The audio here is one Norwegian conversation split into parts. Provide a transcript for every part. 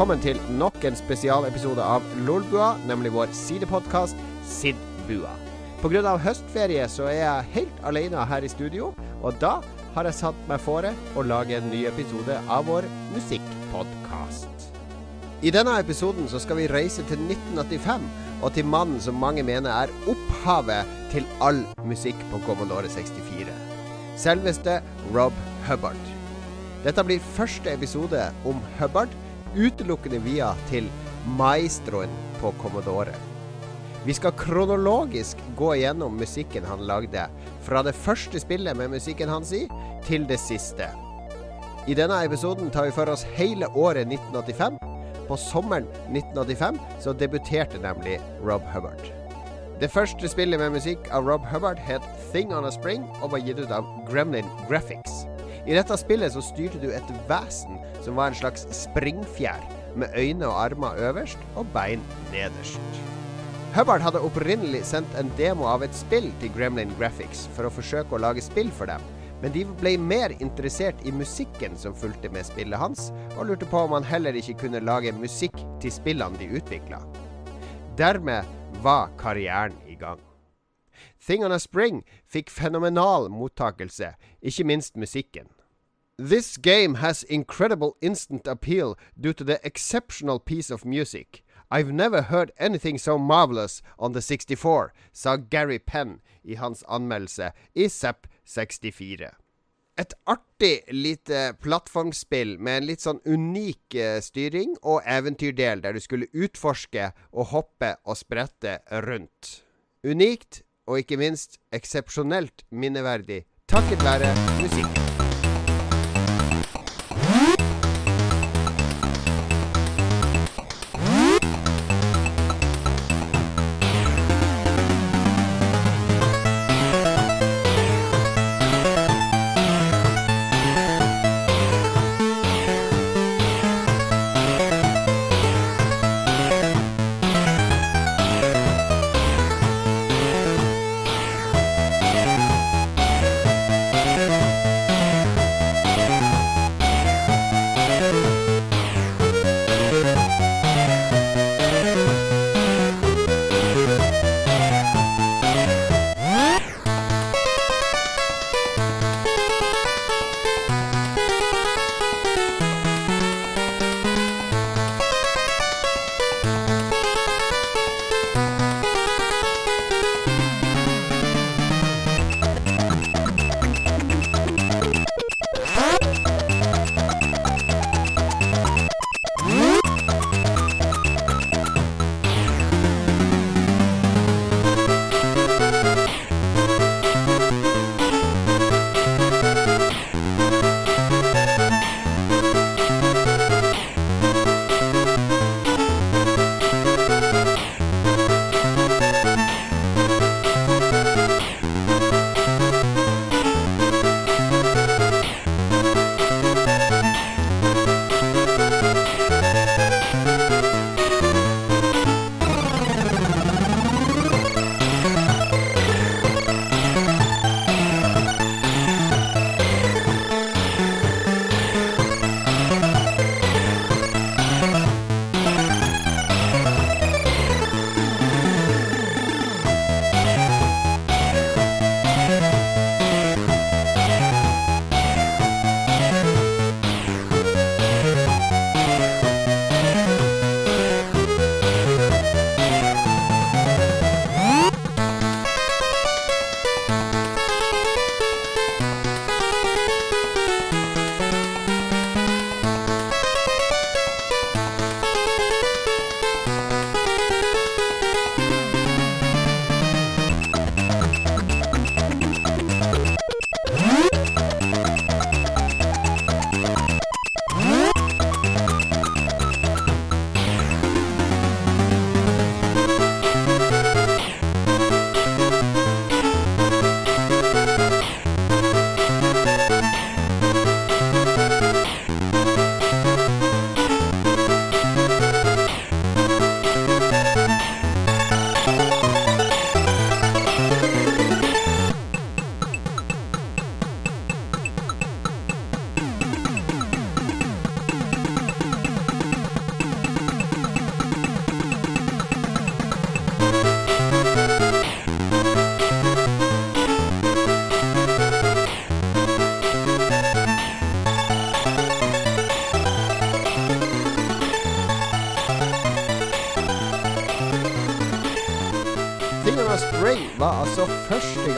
velkommen til nok en spesialepisode av Lolbua, nemlig vår sidepodkast Sidbua. Pga. høstferie så er jeg helt alene her i studio, og da har jeg satt meg fore å lage en ny episode av vår musikkpodkast. I denne episoden så skal vi reise til 1985, og til mannen som mange mener er opphavet til all musikk på Commodore 64. Selveste Rob Hubbard. Dette blir første episode om Hubbard, utelukkende via til maestroen på Commodore. Vi skal kronologisk gå gjennom musikken han lagde, fra det første spillet med musikken hans i, til det siste. I denne episoden tar vi for oss hele året 1985. På sommeren 1985 så debuterte nemlig Rob Hubbard. Det første spillet med musikk av Rob Hubbard het Thing on a Spring og var gitt ut av Gremlin Graphics. I dette spillet så styrte du et vesen som var en slags springfjær, med øyne og armer øverst og bein nederst. Hubbard hadde opprinnelig sendt en demo av et spill til Gremlin Graphics for å forsøke å lage spill for dem, men de ble mer interessert i musikken som fulgte med spillet hans, og lurte på om han heller ikke kunne lage musikk til spillene de utvikla. Dermed var karrieren i gang. Thing on a Spring fikk fenomenal mottakelse, ikke minst musikken. This game has incredible instant appeal due to the exceptional piece of music. I've never heard anything so marvelous on the 64, sa Gary Penn i hans anmeldelse i Zepp 64. Et artig lite plattformspill med en litt sånn unik uh, styring og eventyrdel der du skulle utforske og hoppe og sprette rundt. Unikt, og ikke minst eksepsjonelt minneverdig takket være musikken.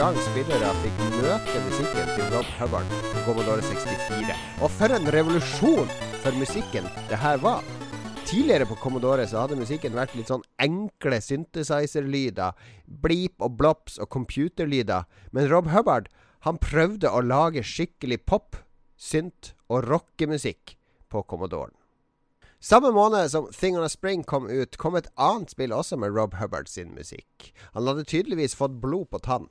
Gang spillere fikk møte musikken til Rob Hubbard på Commodore 64. Og for en revolusjon for musikken det her var. Tidligere på Commodore så hadde musikken vært litt sånn enkle synthesizer-lyder. Bleep og blops og computerlyder. Men Rob Hubbard han prøvde å lage skikkelig pop, synt og rockemusikk på Commodoren. Samme måned som Thing on a Spring kom ut, kom et annet spill også med Rob Hubbard sin musikk. Han hadde tydeligvis fått blod på tann.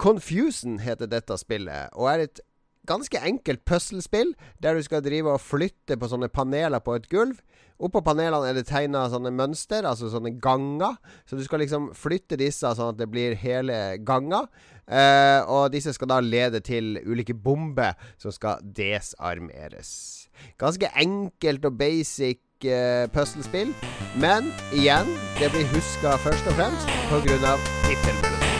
Confusion heter dette spillet, og er et ganske enkelt puslespill der du skal drive og flytte på sånne paneler på et gulv. Oppå panelene er det tegna sånne mønster, altså sånne ganger. Så du skal liksom flytte disse sånn at det blir hele ganger. Eh, og disse skal da lede til ulike bomber som skal desarmeres. Ganske enkelt og basic eh, puslespill. Men igjen, det blir huska først og fremst pga. tittelmelodien.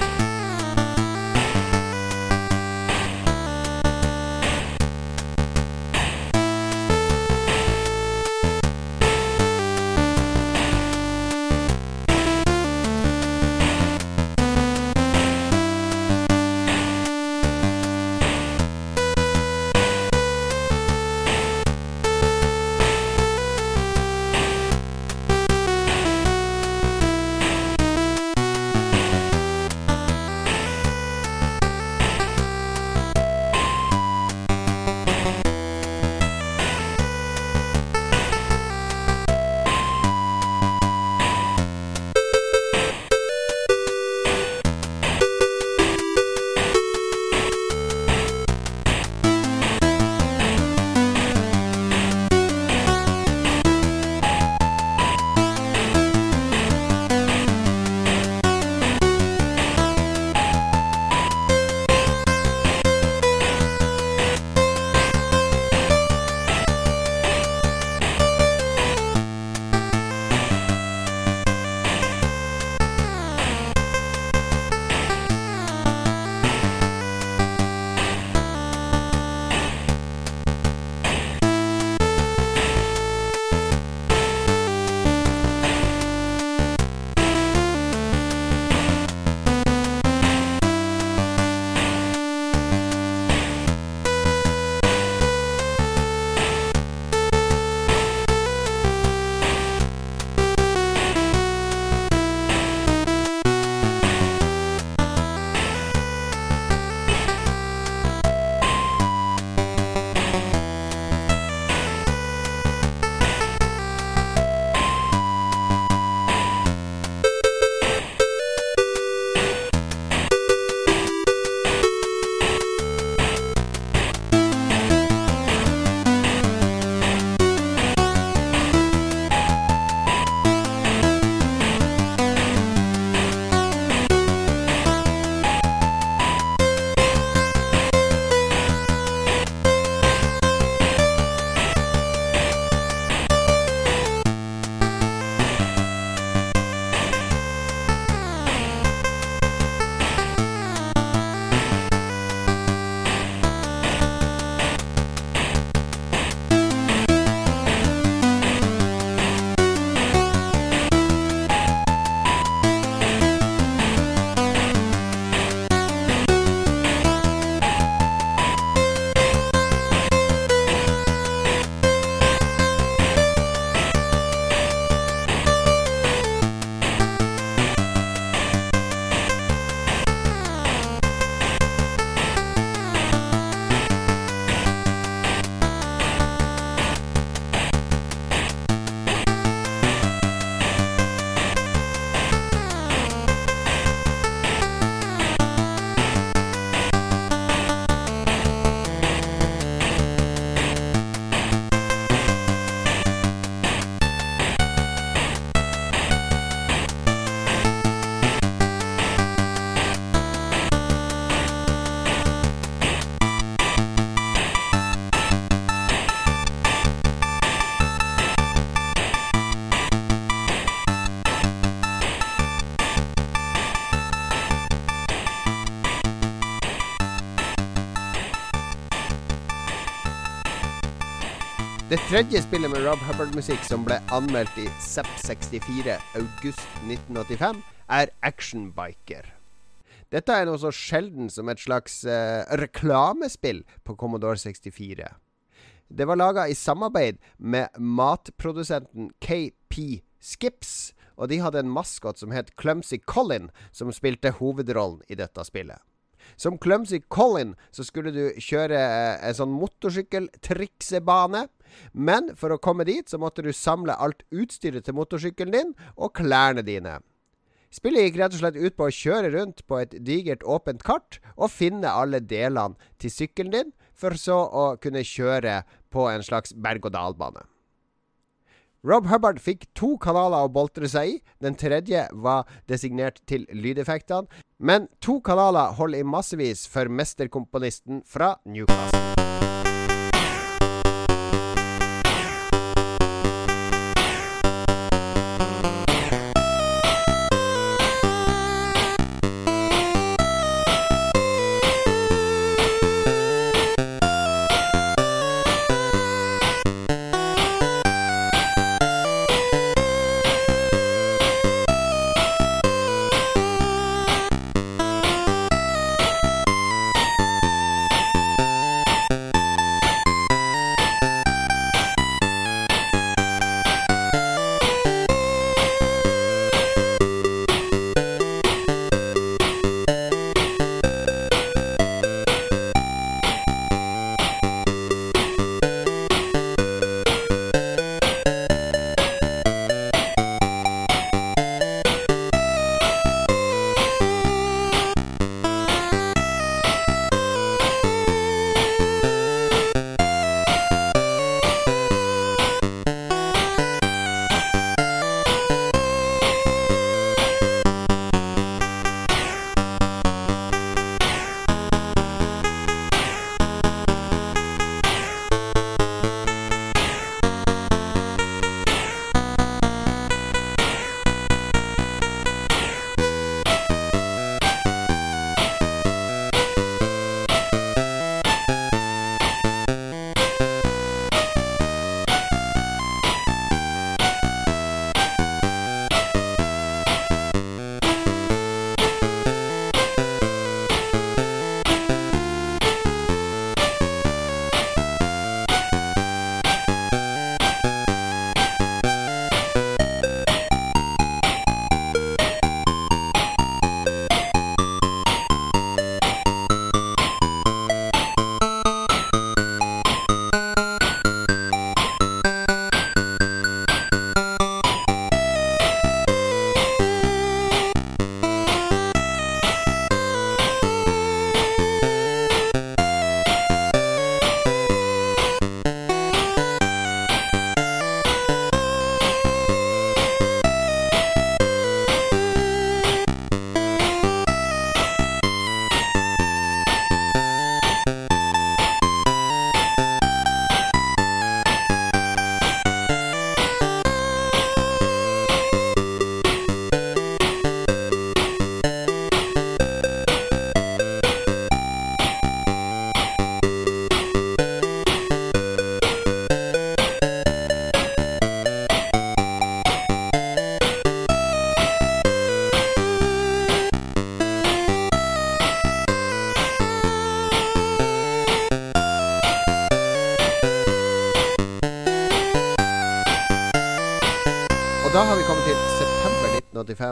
Tredje spillet med Rob Hubbard-musikk som ble anmeldt i Zepp 64 august 1985, er Actionbiker. Dette er noe så sjelden som et slags uh, reklamespill på Commodore 64. Det var laga i samarbeid med matprodusenten KP Skips, og de hadde en maskot som het Clumsy Colin, som spilte hovedrollen i dette spillet. Som Clumsy Colin så skulle du kjøre eh, en sånn motorsykkeltriksebane. Men for å komme dit så måtte du samle alt utstyret til motorsykkelen din og klærne dine. Spillet gikk rett og slett ut på å kjøre rundt på et digert, åpent kart og finne alle delene til sykkelen din, for så å kunne kjøre på en slags berg-og-dal-bane. Rob Hubbard fikk to kanaler å boltre seg i. Den tredje var designert til lydeffektene. Men to kanaler holder i massevis for mesterkomponisten fra Newcastle.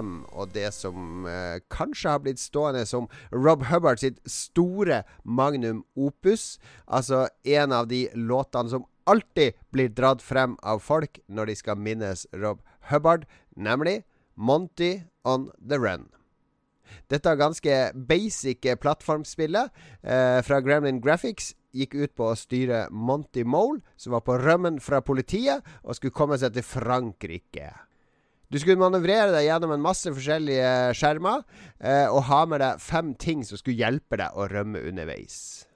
1985, og det som eh, kanskje har blitt stående som Rob Hubbard sitt store magnum opus. Altså en av de låtene som alltid blir dratt frem av folk når de skal minnes Rob Hubbard, nemlig Monty on the Run. Dette ganske basic plattformspillet eh, fra Gremlin Graphics gikk ut på å styre Monty Mole, som var på rømmen fra politiet og skulle komme seg til Frankrike. Du skulle manøvrere deg gjennom en masse forskjellige skjermer eh, og ha med deg fem ting som skulle hjelpe deg å rømme underveis.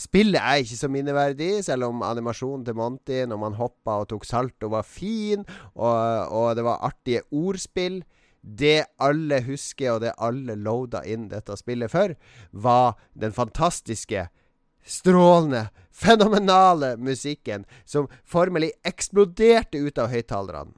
Spillet er ikke så minneverdig, selv om animasjonen til Monty når man hoppa og tok salto, var fin, og, og det var artige ordspill. Det alle husker, og det alle loada inn dette spillet for, var den fantastiske strålende, fenomenale musikken som formelig eksploderte ut av høyttalerne.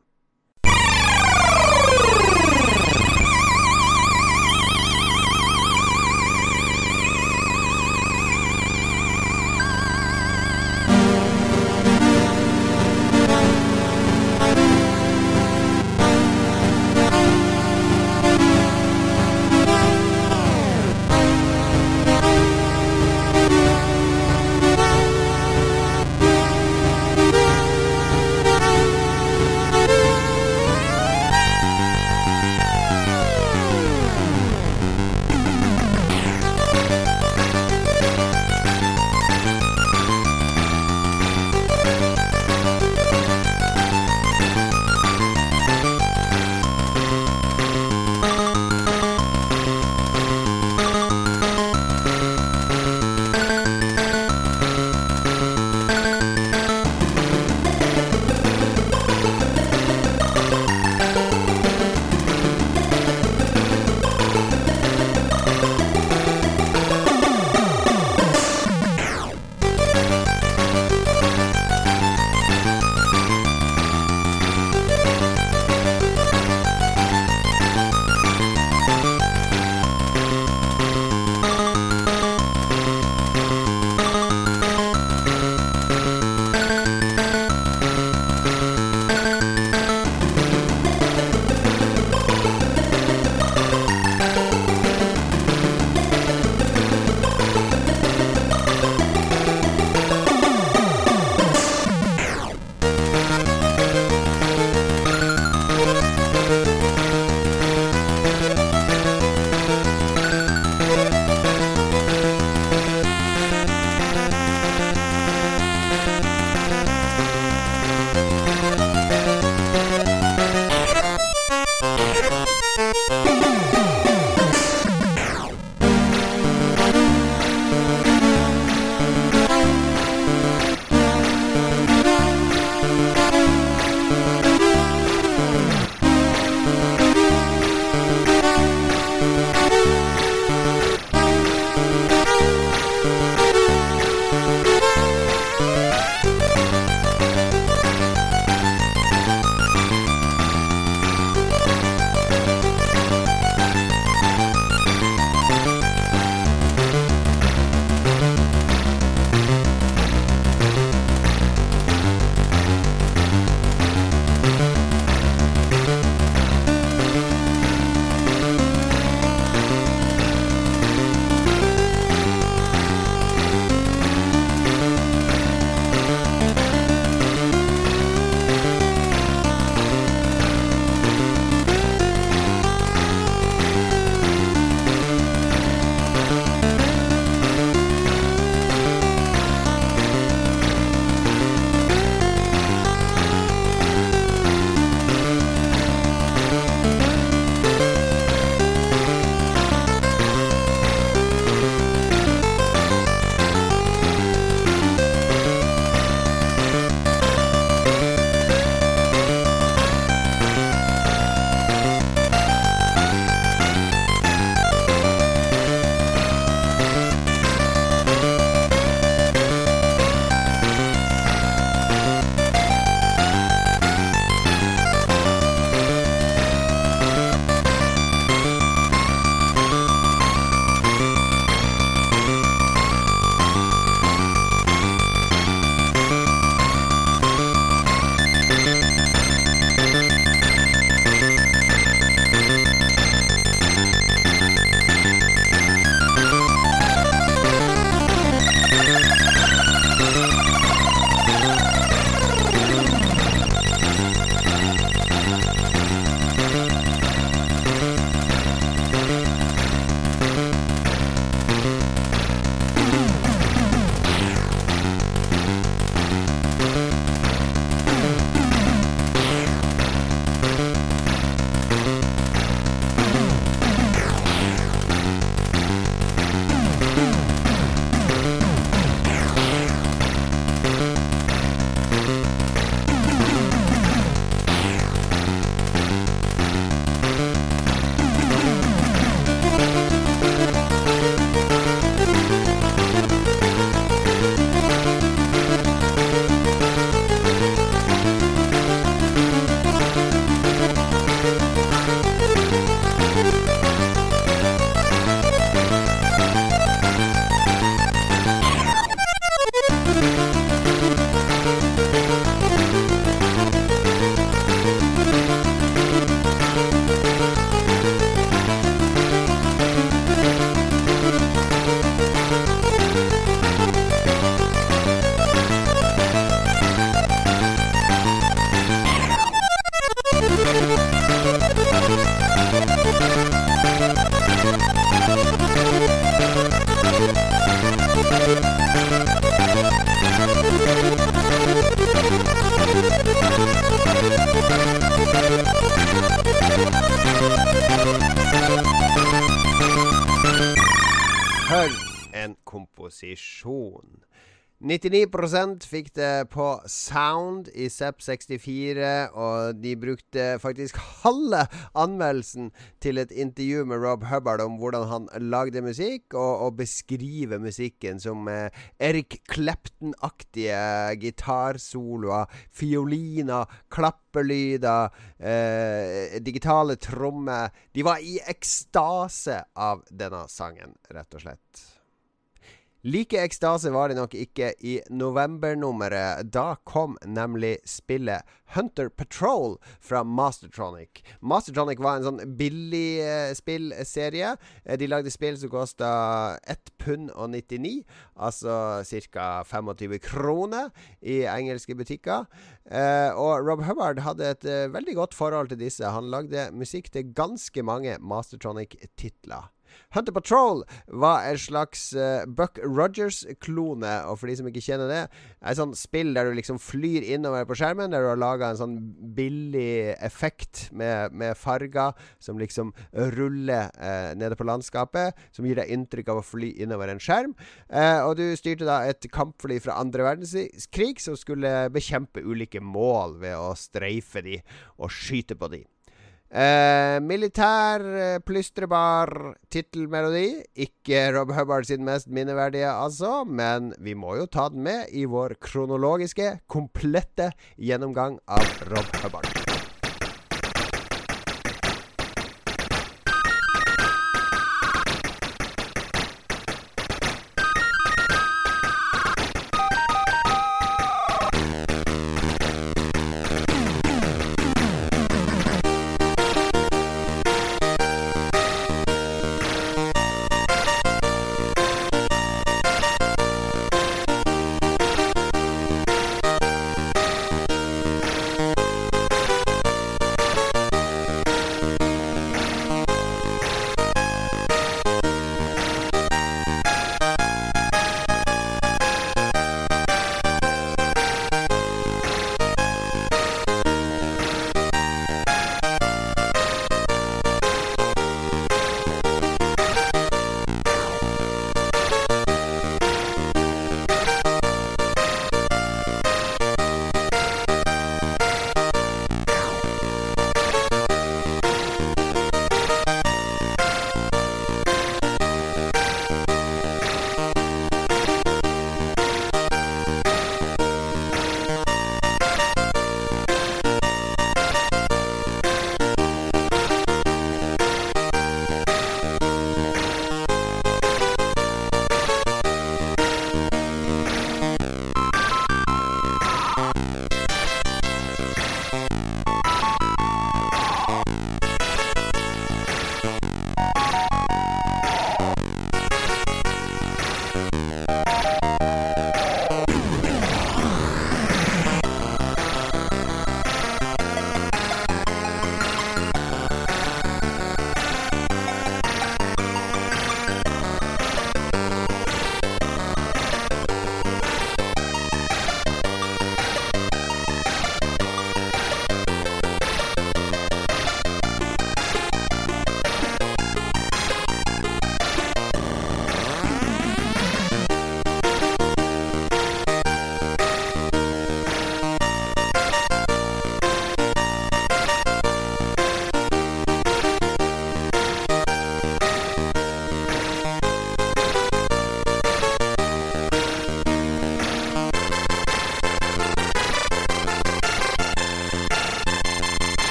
99% fikk det på sound i Zepp64, og de brukte faktisk halve anmeldelsen til et intervju med Rob Hubbard om hvordan han lagde musikk, og, og beskriver musikken som eh, Eric Clapton-aktige gitarsoloer, fioliner, klappelyder, eh, digitale trommer. De var i ekstase av denne sangen, rett og slett. Like ekstase var det nok ikke i novembernummeret. Da kom nemlig spillet Hunter Patrol fra Mastertronic. Mastertronic var en sånn billig eh, spillserie. Eh, de lagde spill som kosta 1 pund og 99, altså ca. 25 kroner i engelske butikker. Eh, og Rob Hubbard hadde et veldig godt forhold til disse. Han lagde musikk til ganske mange Mastertronic-titler. Hunter Patrol var en slags uh, Buck Rogers-klone, og for de som ikke kjenner det, er et sånt spill der du liksom flyr innover på skjermen, der du har laga en sånn billig effekt med, med farger som liksom ruller uh, nede på landskapet, som gir deg inntrykk av å fly innover en skjerm. Uh, og du styrte da et kampfly fra andre verdenskrig som skulle bekjempe ulike mål ved å streife de og skyte på de. Eh, militær, eh, plystrebar tittelmelodi. Ikke Rob Hubbard sin mest minneverdige, altså, men vi må jo ta den med i vår kronologiske, komplette gjennomgang av Rob Hubbard.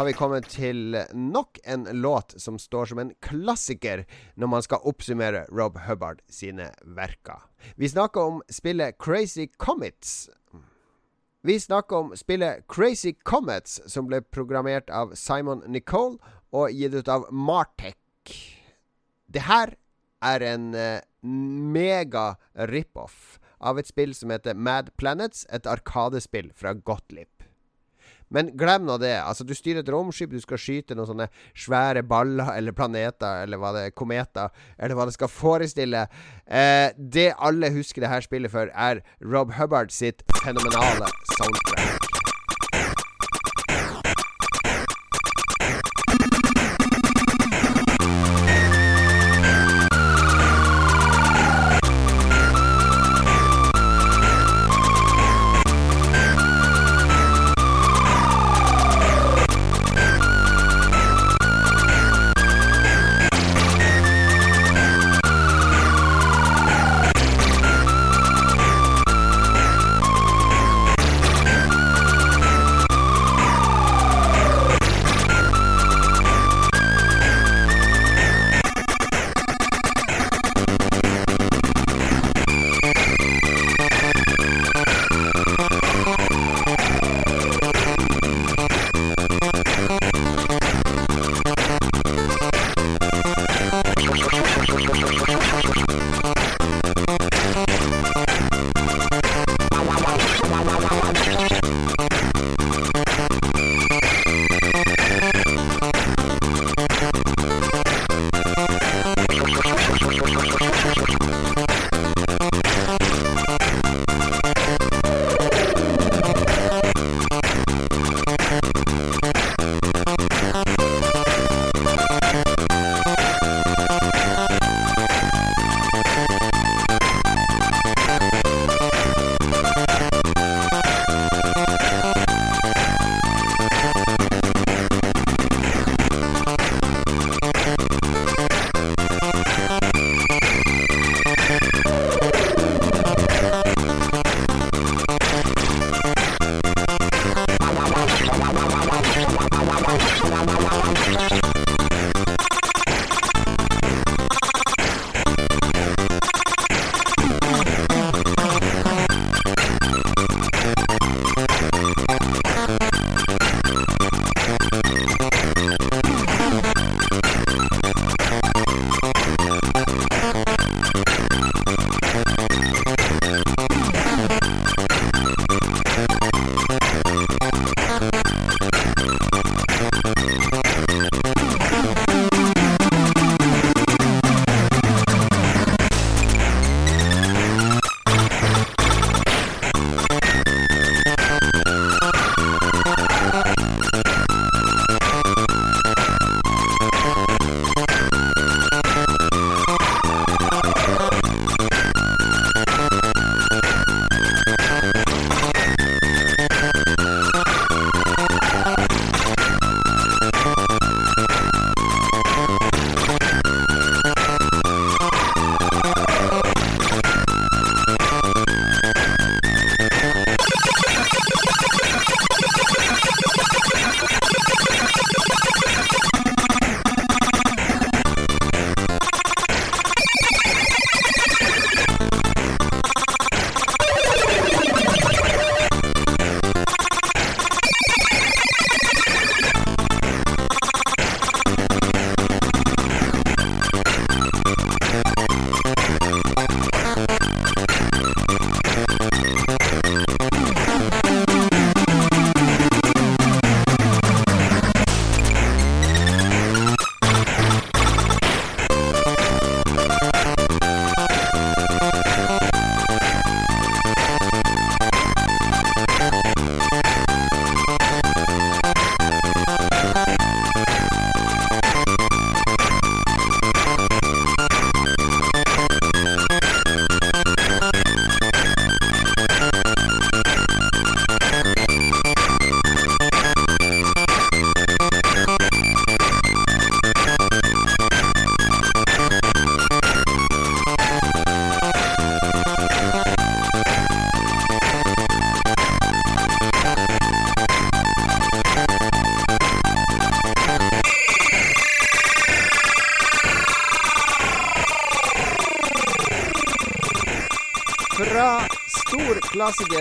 Har vi kommet til nok en låt som står som en klassiker når man skal oppsummere Rob Hubbard sine verker. Vi snakker om spillet Crazy Comets. Vi snakker om spillet Crazy Comets, som ble programmert av Simon Nicole og gitt ut av Martech. Det her er en uh, mega rip-off av et spill som heter Mad Planets, et arkadespill fra Gottlieb. Men glem nå det. Altså, du styrer et romskip, du skal skyte noen sånne svære baller eller planeter, eller hva det er, kometer, eller hva det skal forestille. Eh, det alle husker det her spillet for, er Rob Hubbard sitt fenomenale soundtrack.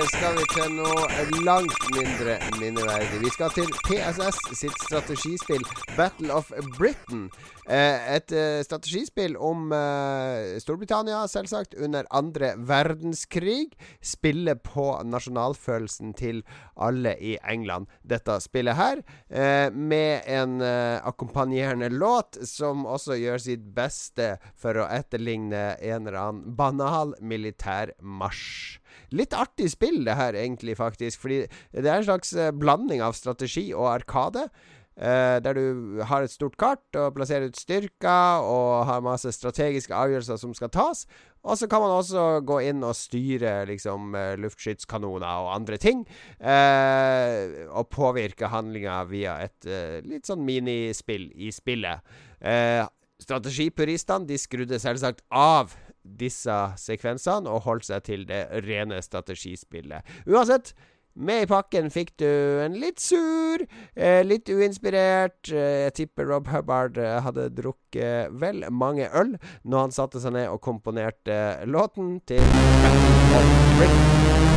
Skal vi til noe langt mindre minneverdig. Vi skal til PSS sitt strategispill Battle of Britain. Eh, et eh, strategispill om eh, Storbritannia, selvsagt, under andre verdenskrig. Spiller på nasjonalfølelsen til alle i England, dette spillet her. Med en akkompagnerende låt som også gjør sitt beste for å etterligne en eller annen banal militærmarsj. Litt artig spill, det her, egentlig, faktisk. Fordi det er en slags blanding av strategi og arkade. Uh, der du har et stort kart og plasserer ut styrker og har masse strategiske avgjørelser som skal tas. Og så kan man også gå inn og styre liksom uh, luftskytskanoner og andre ting. Uh, og påvirke handlinga via et litt sånn minispill i spillet. strategipuristene de skrudde selvsagt av disse sekvensene og holdt seg til det rene strategispillet. Uansett. Med i pakken fikk du en litt sur, eh, litt uinspirert eh, Jeg tipper Rob Hubbard eh, hadde drukket vel mange øl når han satte seg ned og komponerte låten til Battle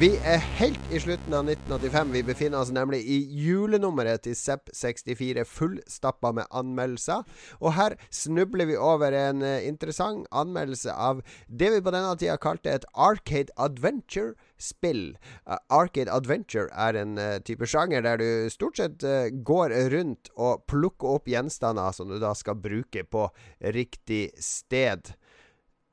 Vi er helt i slutten av 1985. Vi befinner oss nemlig i julenummeret til Zepp64 fullstappa med anmeldelser. Og her snubler vi over en uh, interessant anmeldelse av det vi på denne tida kalte et Arcade Adventure-spill. Uh, arcade Adventure er en uh, type sjanger der du stort sett går rundt og plukker opp gjenstander som du da skal bruke på riktig sted.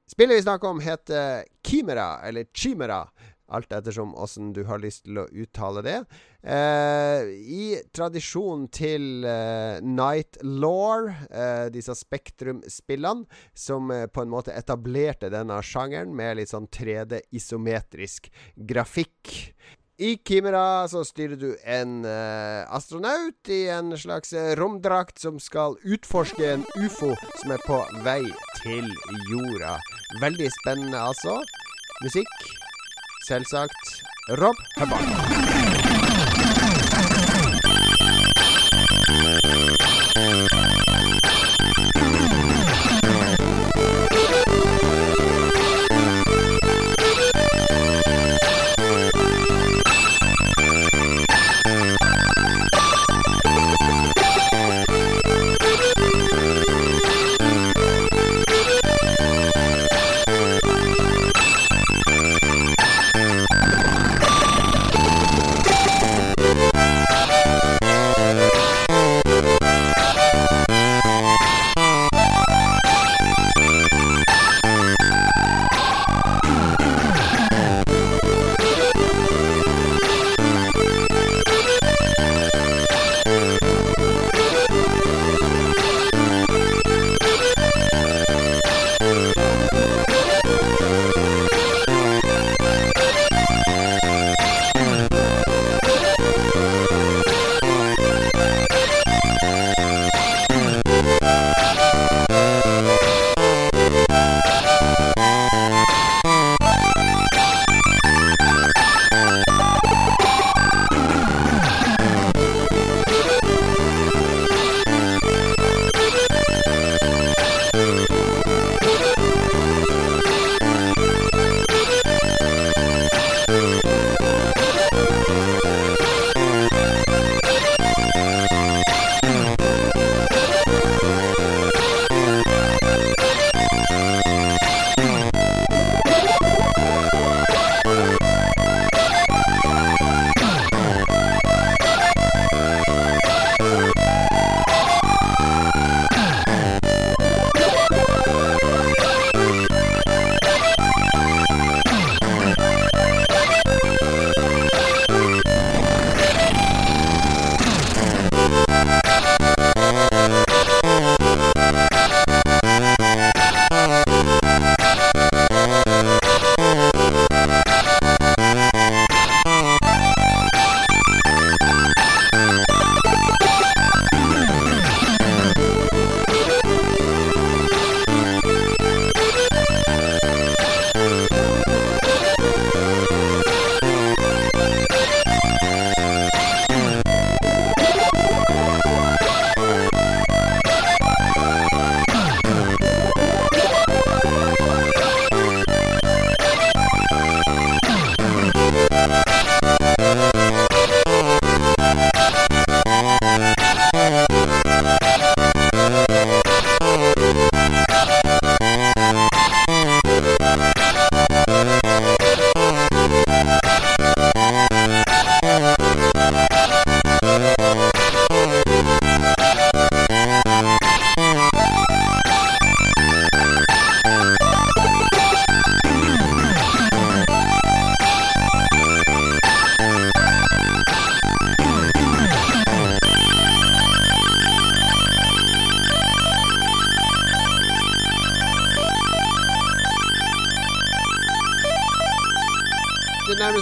Spillet vi snakker om, heter Kimera, eller Chimera. Alt ettersom åssen du har lyst til å uttale det. Eh, I tradisjon til eh, Night Law, eh, disse Spektrum-spillene, som eh, på en måte etablerte denne sjangeren med litt sånn 3D-isometrisk grafikk. I Kimera så styrer du en uh, astronaut i en slags romdrakt som skal utforske en ufo som er på vei til jorda. Veldig spennende, altså. Musikk selvsagt Rob Hubbard.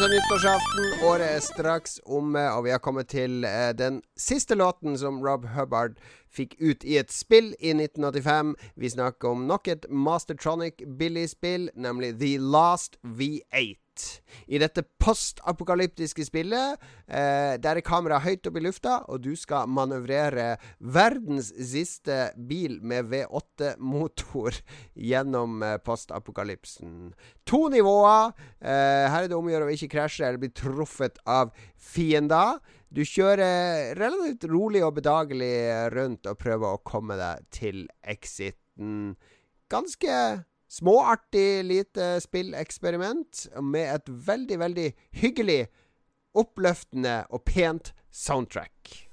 Nyttårsaften. Året er straks omme, og vi har kommet til eh, den siste låten som Rob Hubbard fikk ut i et spill i 1985. Vi snakker om nok et Mastertronic Billy-spill, nemlig The Last V8. I dette postapokalyptiske spillet, eh, der er kameraet høyt oppe i lufta, og du skal manøvrere verdens siste bil med V8-motor gjennom eh, postapokalypsen. To nivåer. Eh, her er det om å gjøre å ikke krasje eller bli truffet av fiender. Du kjører relativt rolig og bedagelig rundt og prøver å komme deg til exiten. Ganske småartig lite spilleksperiment med et veldig, veldig hyggelig, oppløftende og pent soundtrack.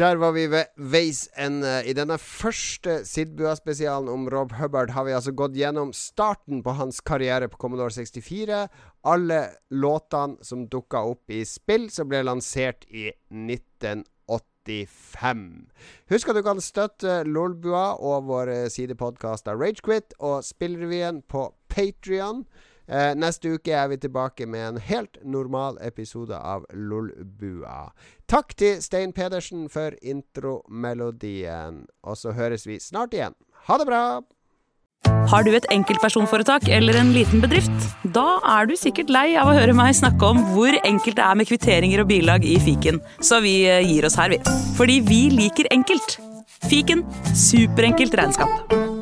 Der var vi ved veis ende. I denne første Sidbua-spesialen om Rob Hubbard har vi altså gått gjennom starten på hans karriere på Commodore 64. Alle låtene som dukka opp i spill som ble lansert i 1985. Husk at du kan støtte Lolbua og vår sidepodkast av Ragequit og Spillrevyen på Patrion. Eh, neste uke er vi tilbake med en helt normal episode av Lolbua. Takk til Stein Pedersen for intromelodien. Og så høres vi snart igjen. Ha det bra! Har du et enkeltpersonforetak eller en liten bedrift? Da er du sikkert lei av å høre meg snakke om hvor enkelt det er med kvitteringer og bilag i fiken, så vi eh, gir oss her, vi. Fordi vi liker enkelt. Fiken superenkelt regnskap.